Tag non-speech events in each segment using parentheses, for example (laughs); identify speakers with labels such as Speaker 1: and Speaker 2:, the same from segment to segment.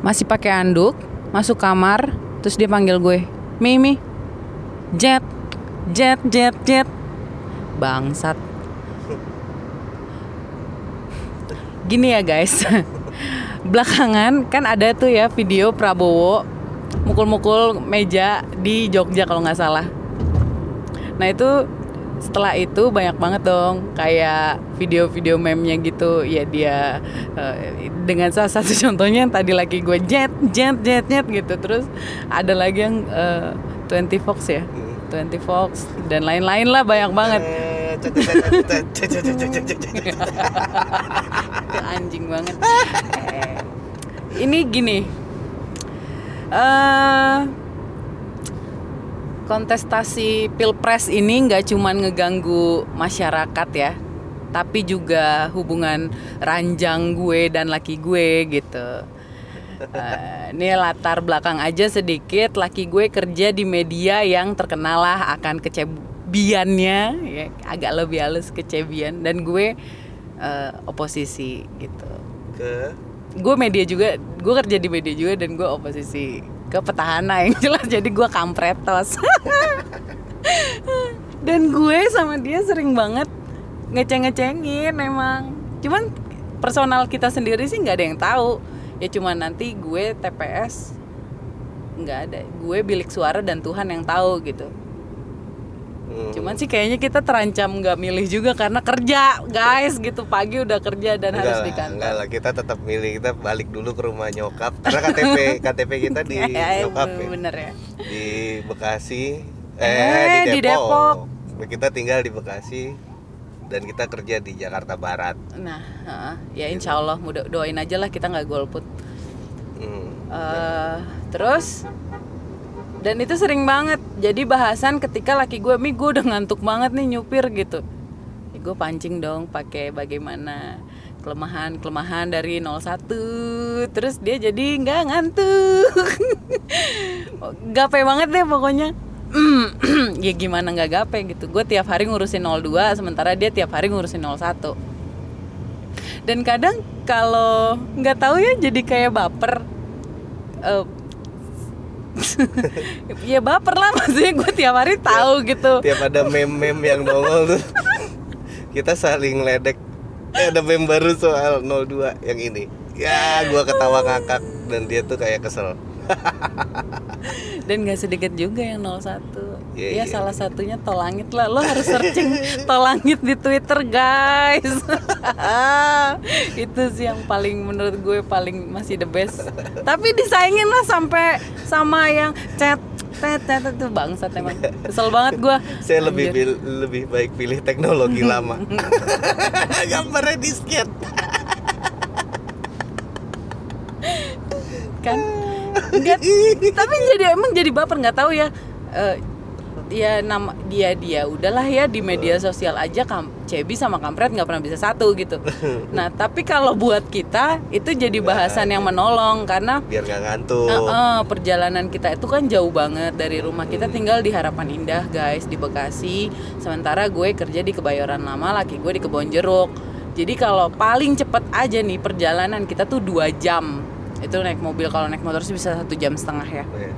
Speaker 1: Masih pakai anduk, masuk kamar, terus dia panggil gue, Mimi, jet, jet, jet, jet, bangsat. Gini ya guys, (laughs) belakangan kan ada tuh ya video Prabowo mukul-mukul meja di Jogja kalau nggak salah. Nah itu setelah itu banyak banget dong kayak video-video meme-nya gitu ya dia eh, dengan salah satu contohnya yang tadi lagi gue jet jet jet jet gitu terus ada lagi yang eh, 20 Fox ya 20 Fox dan lain-lain lah banyak banget anjing banget Eh, ini gini eh kontestasi pilpres ini nggak cuman ngeganggu masyarakat ya tapi juga hubungan ranjang gue dan laki gue gitu. (laughs) Eh, ini latar belakang aja sedikit laki gue kerja di media yang terkenal lah akan kecebiannya ya, agak lebih halus kecebian dan gue eh, oposisi gitu.
Speaker 2: Ke?
Speaker 1: Gue media juga gue kerja di media juga dan gue oposisi ke petahana yang jelas jadi gue kampretos. Dan gue sama dia sering banget ngeceng-ngecengin emang. Cuman personal kita sendiri sih nggak ada yang tahu. Ya cuman nanti gue TPS nggak ada. Gue bilik suara dan Tuhan yang tahu gitu
Speaker 2: Hmm.
Speaker 1: cuman sih kayaknya kita terancam nggak milih juga karena kerja guys gitu pagi udah kerja dan harus
Speaker 2: enggak
Speaker 1: di
Speaker 2: lah,
Speaker 1: kantor
Speaker 2: enggak lah kita tetap milih kita balik dulu ke rumah nyokap karena KTP (laughs) KTP kita di (laughs)
Speaker 1: Ya,
Speaker 2: nyokap ya
Speaker 1: bener ya
Speaker 2: di Bekasi eh,
Speaker 1: Eh,
Speaker 2: di
Speaker 1: di
Speaker 2: Depok. kita tinggal di Bekasi dan kita kerja di Jakarta Barat
Speaker 1: Nah, heeh. ya insya Allah mudah doain aja lah kita nggak golput.
Speaker 2: Hmm.
Speaker 1: Eh, terus dan itu sering banget. Jadi bahasan ketika laki gue mi gue udah ngantuk banget nih nyupir gitu. Ya, gue pancing dong pakai bagaimana kelemahan kelemahan dari 01 terus dia jadi nggak ngantuk. (laughs) Gape banget deh pokoknya. (clears throat) Ya gimana nggak gape gitu. Gue tiap hari ngurusin 02 sementara dia tiap hari ngurusin 01 dan kadang kalau nggak tahu ya jadi kayak baper. Eh, (laughs) ya baper lah maksudnya gue tiap hari tahu gitu.
Speaker 2: Tiap ada meme-meme yang nongol tuh. Kita saling ledek. Eh, ada meme baru soal 02 yang ini. Ya gua ketawa ngakak dan dia tuh kayak kesel (laughs)
Speaker 1: dan nggak sedikit juga yang 01
Speaker 2: Iya,
Speaker 1: ya
Speaker 2: iya.
Speaker 1: salah satunya tolangit lah. Lo harus searching (laughs) tolangit di twitter guys. (laughs) Itu sih yang paling menurut gue paling masih the best. Tapi disaingin lah sampai sama yang chat chat itu bangsat emang. Kesel banget gue
Speaker 2: saya lebih bil- lebih baik pilih teknologi lama. Gambarnya disket
Speaker 1: kan Enggak, (laughs) tapi jadi emang jadi baper nggak tahu ya. Eh, ya nama dia dia udahlah ya di media sosial aja kam Cebi sama kampret nggak pernah bisa satu gitu. (laughs) Nah tapi kalau buat kita itu jadi bahasan yang menolong karena
Speaker 2: biar nggak ngantuk.
Speaker 1: Eh, eh, perjalanan kita itu kan jauh banget dari rumah kita tinggal di Harapan Indah guys di Bekasi. Sementara gue kerja di Kebayoran Lama laki gue di Kebonjeruk jadi kalau paling cepet aja nih perjalanan kita tuh dua jam itu naik mobil kalau naik motor sih bisa satu jam setengah ya
Speaker 2: Oke.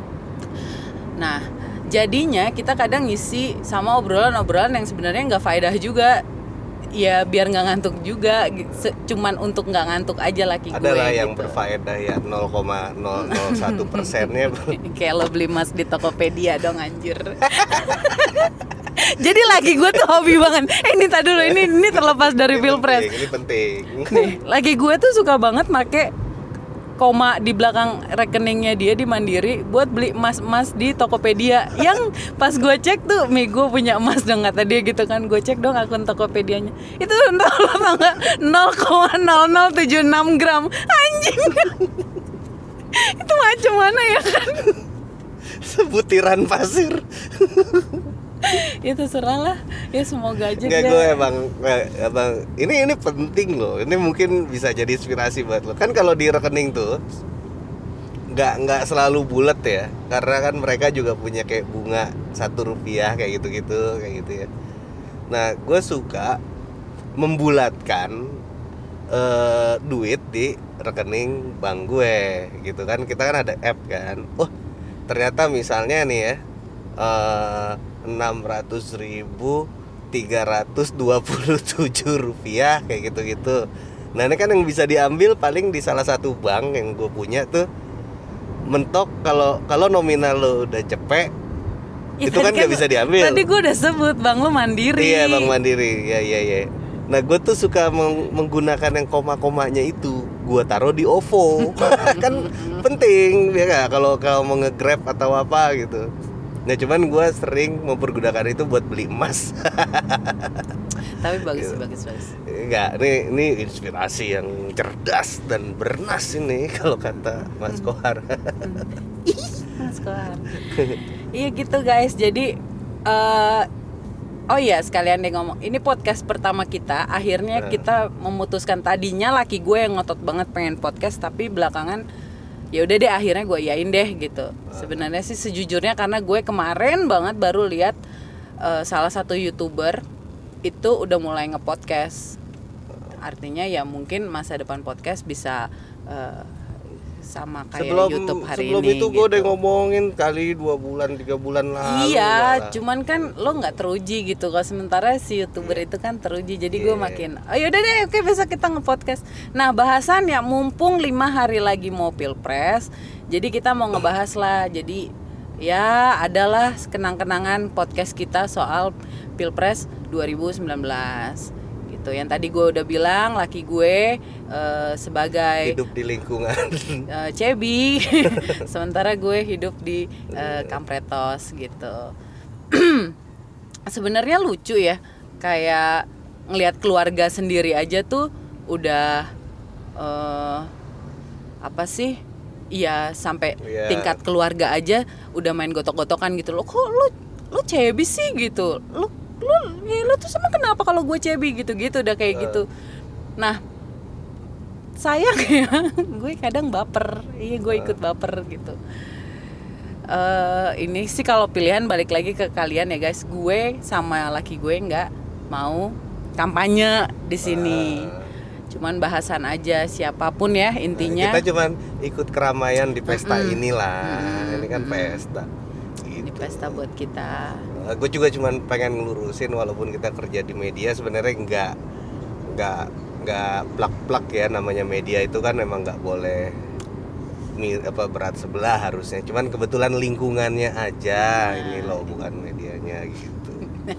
Speaker 1: Nah, jadinya kita kadang ngisi sama obrolan-obrolan yang sebenarnya nggak faedah juga. Ya biar nggak ngantuk juga, cuman untuk nggak ngantuk aja laki gue.
Speaker 2: ada lah yang
Speaker 1: gitu.
Speaker 2: berfaedah ya 0,001 persennya (laughs)
Speaker 1: Kayak lo beli emas di Tokopedia dong anjir. (laughs) Jadi laki gue tuh hobi banget. Eh ini tadi dulu ini ini terlepas dari
Speaker 2: Ini
Speaker 1: pilpres.
Speaker 2: penting, ini penting
Speaker 1: Nih, laki gue tuh suka banget make koma di belakang rekeningnya dia di Mandiri buat beli emas-emas di Tokopedia. Yang pas gue cek tuh mi gue punya emas dong kata dia gitu kan. Gue cek dong akun Tokopedianya. Itu nol (laughs) nggak 0,0076 gram. Anjing. (laughs) Itu macam mana ya kan?
Speaker 2: Sebutiran pasir (laughs) (laughs)
Speaker 1: ya terserah lah. Ya semoga aja Nggak,
Speaker 2: gue emang emang ini ini penting loh. Ini mungkin bisa jadi inspirasi buat lo. Kan kalau di rekening tuh nggak nggak selalu bulat ya. Karena kan mereka juga punya kayak bunga satu rupiah kayak gitu gitu kayak gitu ya. Nah gue suka membulatkan uh, duit di rekening bank gue gitu kan. Kita kan ada app kan. Oh ternyata misalnya nih ya uh, 600 ribu 327 rupiah kayak gitu-gitu. Nah ini kan yang bisa diambil paling di salah satu bank yang gue punya tuh mentok kalau kalau nominal lo udah cepet
Speaker 1: ya,
Speaker 2: itu kan,
Speaker 1: kan
Speaker 2: nggak bisa diambil.
Speaker 1: tadi gue udah sebut bang lo mandiri.
Speaker 2: Iya bang mandiri. Ya ya ya nah gue tuh suka meng menggunakan yang koma-komanya itu gue taruh di OVO. (laughs) Kan penting ya kalau kalau mau ngegrab atau apa gitu. Nah cuman gue sering mempergunakan itu buat beli emas. (laughs)
Speaker 1: Tapi bagus
Speaker 2: Gitu.
Speaker 1: bagus bagus.
Speaker 2: Enggak, ini ini inspirasi yang cerdas dan bernas ini (laughs) kalau kata Mas Kohar. (laughs)
Speaker 1: Mas Kohar. iya gitu guys. Jadi eh oh iya sekalian deh ngomong. Ini podcast pertama kita. Akhirnya
Speaker 2: Nah.
Speaker 1: kita memutuskan tadinya laki gue yang ngotot banget pengen podcast tapi belakangan ya udah deh akhirnya gue yain deh gitu. Sebenarnya sih sejujurnya karena gue kemarin banget baru lihat eh, salah satu youtuber itu udah mulai nge-podcast. Artinya ya mungkin masa depan podcast bisa eh, sama kayak
Speaker 2: sebelum
Speaker 1: YouTube hari
Speaker 2: sebelum
Speaker 1: ini.
Speaker 2: itu gue udah
Speaker 1: gitu.
Speaker 2: ngomongin kali dua bulan tiga bulan lalu.
Speaker 1: Iya,
Speaker 2: malah.
Speaker 1: cuman kan lo nggak teruji gitu. Kalau sementara si youtuber itu kan teruji, jadi gue
Speaker 2: Iya.
Speaker 1: makin, oh yaudah deh, oke besok kita nge-podcast. Nah bahasan ya mumpung lima hari lagi mau pilpres, jadi kita mau ngebahas lah. Jadi ya adalah kenang-kenangan podcast kita soal pilpres 2019 gitu. Yang tadi gue udah bilang, laki gue eh, sebagai
Speaker 2: hidup di lingkungan. (laughs)
Speaker 1: eh, Cebi (laughs) sementara gue hidup di eh, Kampretos gitu (clears throat) sebenarnya lucu ya kayak ngelihat keluarga sendiri aja tuh udah eh, apa sih Iya sampai
Speaker 2: Iya.
Speaker 1: tingkat keluarga aja udah main gotok-gotokan gitu loh. Kok lu lu cebi sih gitu. Lu lu ya lu tuh sama kenapa kalau gue cebi gitu-gitu udah kayak gitu. Nah, sayang ya (laughs) gue kadang baper iya gue ikut baper gitu eh ini sih kalau pilihan balik lagi ke kalian ya guys gue sama laki gue nggak mau kampanye di sini cuman bahasan aja siapa pun ya intinya
Speaker 2: Kita cuman ikut keramaian di pesta
Speaker 1: Mm-mm.
Speaker 2: inilah.
Speaker 1: Mm-mm.
Speaker 2: Ini kan pesta.
Speaker 1: ini
Speaker 2: Gitu.
Speaker 1: pesta buat kita
Speaker 2: gue juga cuman pengen ngelurusin walaupun kita kerja di media sebenarnya nggak nggak nggak plak-plak ya namanya media itu kan memang nggak boleh apa berat sebelah harusnya. Cuman kebetulan lingkungannya aja ini loh bukan medianya gitu. (laughs)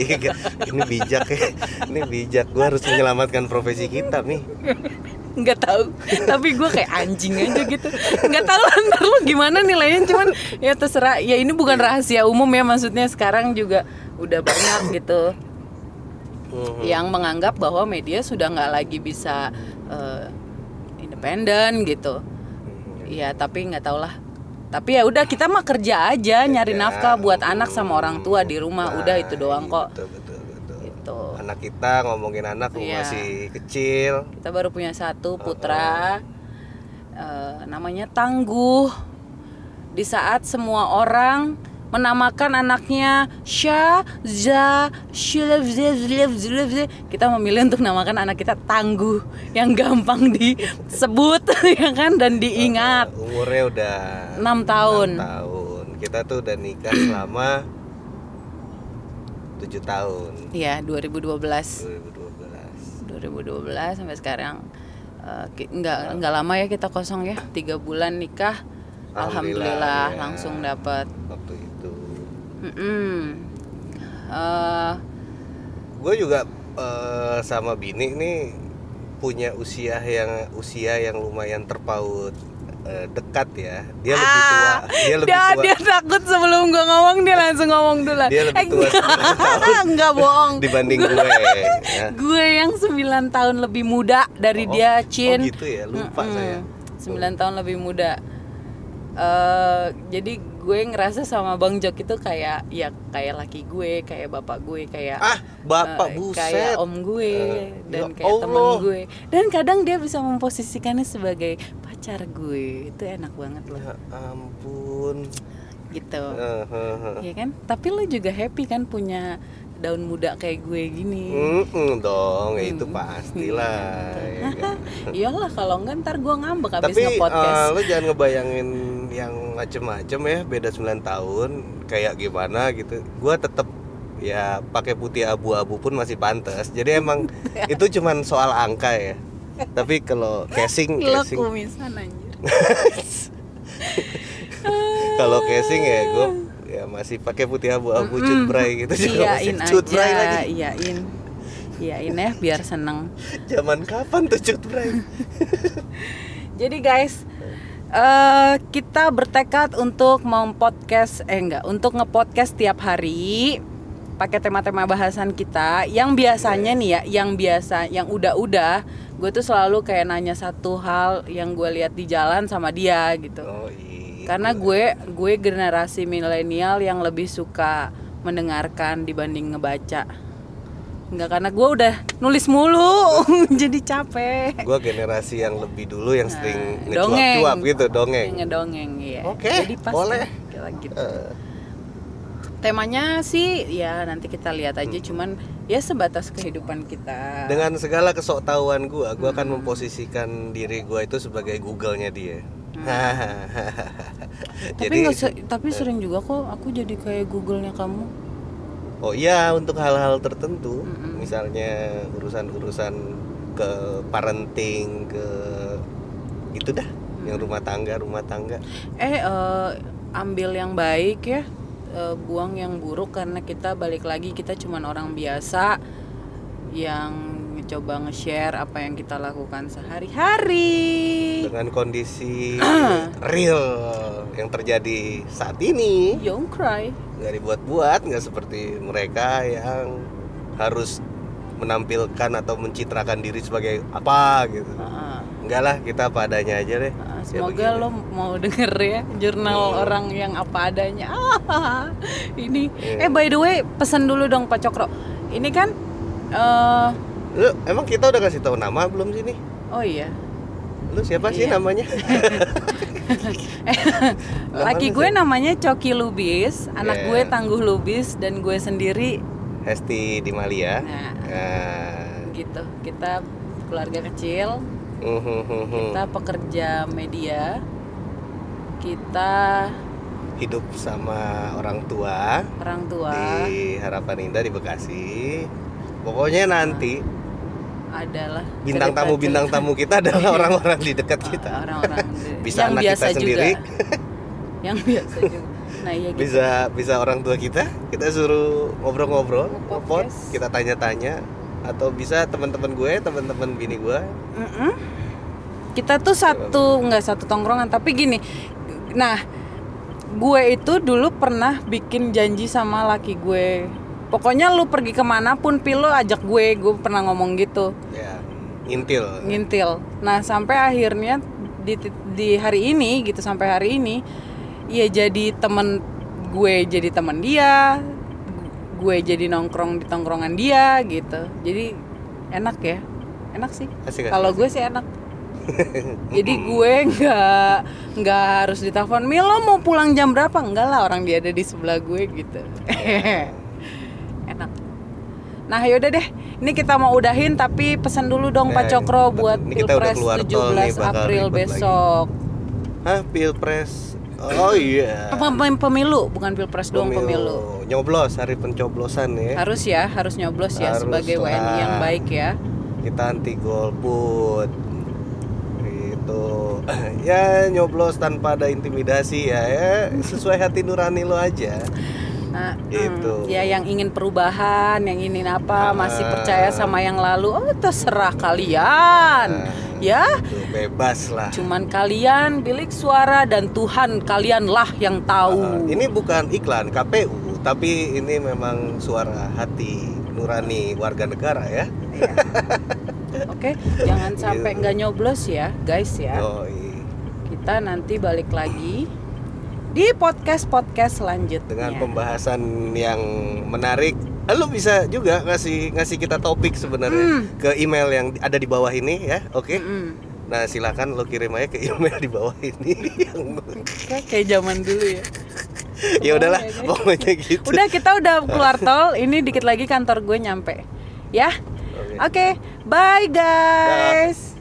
Speaker 2: Iya, ini bijak ya ini bijak. Gue harus menyelamatkan profesi kita nih
Speaker 1: nggak tahu. Tapi gue kayak anjing aja gitu. Nggak tahu lah ntar lu gimana nilainya. Cuman ya terserah. Ya ini bukan rahasia umum ya. Maksudnya sekarang juga udah banyak gitu.
Speaker 2: Mhm.
Speaker 1: yang menganggap bahwa media sudah nggak lagi bisa eh, independen gitu. Iya tapi nggak tau lah. Tapi ya udah kita mah kerja aja nyari
Speaker 2: Ya,
Speaker 1: nafkah buat anak sama orang tua di rumah. Udah
Speaker 2: Nah,
Speaker 1: itu doang kok.
Speaker 2: betul betul. betul
Speaker 1: gitu
Speaker 2: anak kita ngomongin anak
Speaker 1: Iya.
Speaker 2: masih kecil.
Speaker 1: Kita baru punya satu putra. Eh, namanya tangguh. Di saat semua orang menamakan anaknya Sha Za kita memilih untuk namakan anak kita tangguh. Yang gampang disebut (laughs) ya kan? Dan diingat.
Speaker 2: umurnya udah
Speaker 1: enam tahun.
Speaker 2: enam tahun. Kita tuh udah nikah selama tujuh tahun.
Speaker 1: Iya 2012
Speaker 2: 2012
Speaker 1: 2012 sampai sekarang ki- nggak nggak lama ya kita kosong ya tiga bulan nikah.
Speaker 2: Alhamdulillah,
Speaker 1: alhamdulillah,
Speaker 2: ya.
Speaker 1: langsung dapat
Speaker 2: waktu itu.
Speaker 1: Eh,
Speaker 2: gue juga eh, sama bini nih punya usia yang usia yang lumayan terpaut eh, dekat ya. Dia lebih tua. Dia lebih
Speaker 1: dia,
Speaker 2: tua.
Speaker 1: dia takut sebelum gua ngomong dia langsung ngomong dulu.
Speaker 2: Dia lebih tua
Speaker 1: enggak, (laughs) enggak bohong.
Speaker 2: dibanding gue ya.
Speaker 1: gue yang 9 tahun lebih muda dari
Speaker 2: Oh,
Speaker 1: dia
Speaker 2: oh
Speaker 1: Cin
Speaker 2: gitu ya? Lupa saya.
Speaker 1: 9 tahun lebih muda. Eh jadi gue ngerasa sama Bang Jok itu kayak ya kayak laki gue, kayak bapak gue, kayak
Speaker 2: ah bapak
Speaker 1: eh,
Speaker 2: buset.
Speaker 1: kayak om gue
Speaker 2: Eh,
Speaker 1: dan
Speaker 2: ya
Speaker 1: kayak temen
Speaker 2: Allah.
Speaker 1: gue. Dan kadang dia bisa memposisikannya sebagai pacar gue. Itu enak banget loh.
Speaker 2: ya ampun
Speaker 1: Gitu.
Speaker 2: Eh, eh, eh.
Speaker 1: Iya kan? Tapi lo juga happy kan punya daun muda kayak gue gini.
Speaker 2: Mm-mm dong, ya itu pastilah. ya kan? (laughs)
Speaker 1: Iyalah kalau enggak ntar gue ngambek habis
Speaker 2: Tapi
Speaker 1: nge-podcast.
Speaker 2: eh, lo jangan ngebayangin yang macem-macem ya, beda 9 tahun, kayak gimana gitu. Gua tetap ya pakai putih abu-abu pun masih pantas. Jadi emang (laughs) itu cuman soal angka ya. Tapi kalau casing,
Speaker 1: Lo
Speaker 2: casing
Speaker 1: kumisan anjir. (laughs)
Speaker 2: kalau casing ya gue ya masih pakai putih abu-abu cut bray gitu juga masih
Speaker 1: Iyain
Speaker 2: cut
Speaker 1: aja,
Speaker 2: bray lagi.
Speaker 1: iyain. Iyain ya biar seneng.
Speaker 2: Zaman kapan tuh cut bray? (laughs)
Speaker 1: Jadi guys, eh kita bertekad untuk mempodcast eh enggak, untuk ngepodcast tiap hari pakai tema-tema bahasan kita yang biasanya nih ya, yang biasa, yang udah-udah, gue tuh selalu kayak nanya satu hal yang gue lihat di jalan sama dia gitu.
Speaker 2: Oh iya.
Speaker 1: Karena gue gue generasi milenial yang lebih suka mendengarkan dibanding ngebaca. Enggak karena gue udah nulis mulu, (laughs) jadi capek.
Speaker 2: gue generasi yang lebih dulu yang sering
Speaker 1: Nah,
Speaker 2: ngecuap-cuap gitu dongeng.
Speaker 1: ngedongeng ya
Speaker 2: Oke,
Speaker 1: jadi pas
Speaker 2: boleh.
Speaker 1: kita gitu
Speaker 2: Eh,
Speaker 1: temanya sih ya nanti kita lihat aja cuman ya sebatas kehidupan kita
Speaker 2: dengan segala kesoktahuan gue, gue akan
Speaker 1: Hmm.
Speaker 2: memposisikan diri gue itu sebagai Google-nya dia.
Speaker 1: Hmm. (laughs) tapi
Speaker 2: Jadi
Speaker 1: nggak se- tapi sering juga kok aku jadi kayak Google-nya kamu
Speaker 2: Oh iya untuk hal-hal tertentu,
Speaker 1: Mm-mm.
Speaker 2: misalnya urusan-urusan ke parenting ke gitu dah, yang rumah tangga rumah tangga.
Speaker 1: eh eh, ambil yang baik ya eh, buang yang buruk karena kita balik lagi kita cuman orang biasa yang coba nge-share apa yang kita lakukan sehari-hari.
Speaker 2: Dengan kondisi (clears throat) real yang terjadi saat ini.
Speaker 1: Don't cry.
Speaker 2: Nggak dibuat-buat nggak seperti mereka yang harus menampilkan atau mencitrakan diri sebagai apa gitu.
Speaker 1: Ah.
Speaker 2: enggak lah kita apa adanya aja deh
Speaker 1: Ah,
Speaker 2: Ya
Speaker 1: Semoga
Speaker 2: begini.
Speaker 1: lo mau denger ya jurnal
Speaker 2: Hmm.
Speaker 1: orang yang apa adanya. Ah, (laughs) ini.
Speaker 2: Iya.
Speaker 1: Eh by the way, pesan dulu dong Pak Cokro. Ini kan eh
Speaker 2: lu emang kita udah kasih tahu nama belum sini
Speaker 1: oh iya.
Speaker 2: lu siapa sih
Speaker 1: Iya.
Speaker 2: namanya (laughs) (laughs)
Speaker 1: Laki gue
Speaker 2: sih?
Speaker 1: namanya Coki Lubis, anak
Speaker 2: Iya.
Speaker 1: gue Tangguh Lubis dan gue sendiri
Speaker 2: Hesti Dimalia
Speaker 1: nah
Speaker 2: Nah,
Speaker 1: gitu. Kita keluarga kecil, kita pekerja media. Kita
Speaker 2: hidup sama orang tua.
Speaker 1: Orang tua.
Speaker 2: Di Harapan Indah di Bekasi. Pokoknya nanti
Speaker 1: adalah
Speaker 2: bintang tamu bintang tamu kita adalah (laughs) orang-orang di dekat kita.
Speaker 1: orang-orang di- (laughs)
Speaker 2: Bisa
Speaker 1: yang
Speaker 2: anak
Speaker 1: biasa
Speaker 2: kita sendiri,
Speaker 1: juga (laughs) yang biasa juga. Nah iya gitu.
Speaker 2: Bisa bisa orang tua kita, kita suruh ngobrol-ngobrol, kita tanya-tanya atau bisa teman-teman gue, teman-teman bini gue.
Speaker 1: Mm-mm. kita tuh satu nggak satu tongkrongan tapi gini nah gue itu dulu pernah bikin janji sama laki gue pokoknya lu pergi ke mana pun pil lu ajak gue gue pernah ngomong gitu
Speaker 2: Ya, intil.
Speaker 1: ngintil nah sampai akhirnya di, di hari ini gitu sampai hari ini ya jadi temen gue jadi teman dia gue jadi nongkrong di tongkrongan dia gitu. Jadi enak ya. Enak sih. Kalau gue sih enak. (laughs) Jadi gue nggak nggak harus ditelepon Mil lo mau pulang jam berapa? Enggak lah orang dia ada di sebelah gue gitu. (laughs) Enak. Nah yaudah deh. Ini kita mau udahin tapi pesan dulu dong Pak
Speaker 2: Nah,
Speaker 1: Cokro
Speaker 2: ini
Speaker 1: buat
Speaker 2: udah
Speaker 1: Pilpres
Speaker 2: keluar tol
Speaker 1: 17
Speaker 2: nih, bakal
Speaker 1: April
Speaker 2: ribet lagi.
Speaker 1: besok.
Speaker 2: Hah, pilpres. Oh iya.
Speaker 1: Pem- pem- pemilu bukan Pilpres doang pemilu
Speaker 2: Nyoblos hari pencoblosan ya.
Speaker 1: harus ya harus nyoblos ya
Speaker 2: Harus
Speaker 1: sebagai
Speaker 2: lah.
Speaker 1: WNI yang baik ya
Speaker 2: Kita anti golput. Gitu. (clears throat) Ya nyoblos tanpa ada intimidasi ya, ya sesuai hati nurani lo aja.
Speaker 1: Nah,
Speaker 2: Gitu.
Speaker 1: hmm, ya yang ingin perubahan, yang ingin apa, masih
Speaker 2: Ah.
Speaker 1: percaya sama yang lalu, oh terserah kalian.
Speaker 2: Nah,
Speaker 1: Ya,
Speaker 2: bebas lah.
Speaker 1: cuman kalian bilik suara dan Tuhan kalianlah yang tahu.
Speaker 2: Ah, ini bukan iklan KPU, tapi ini memang suara hati nurani warga negara ya. (laughs)
Speaker 1: Oke, jangan sampai
Speaker 2: Gitu.
Speaker 1: nggak nyoblos ya, guys ya.
Speaker 2: Yoi.
Speaker 1: Kita nanti balik lagi di podcast-podcast selanjutnya.
Speaker 2: dengan pembahasan yang menarik. Eh, Lu bisa juga ngasih ngasih kita topik sebenarnya
Speaker 1: Hmm.
Speaker 2: ke email yang ada di bawah ini ya, oke?
Speaker 1: Mm-mm.
Speaker 2: Nah silakan lo kirim aja ke email di bawah ini. yang
Speaker 1: Kayak- Kayak zaman dulu ya. (laughs)
Speaker 2: ya udahlah
Speaker 1: ya,
Speaker 2: pokoknya gitu
Speaker 1: Udah kita udah keluar tol, ini dikit lagi kantor gue nyampe. Ya.
Speaker 2: Oke.
Speaker 1: Oke, bye guys.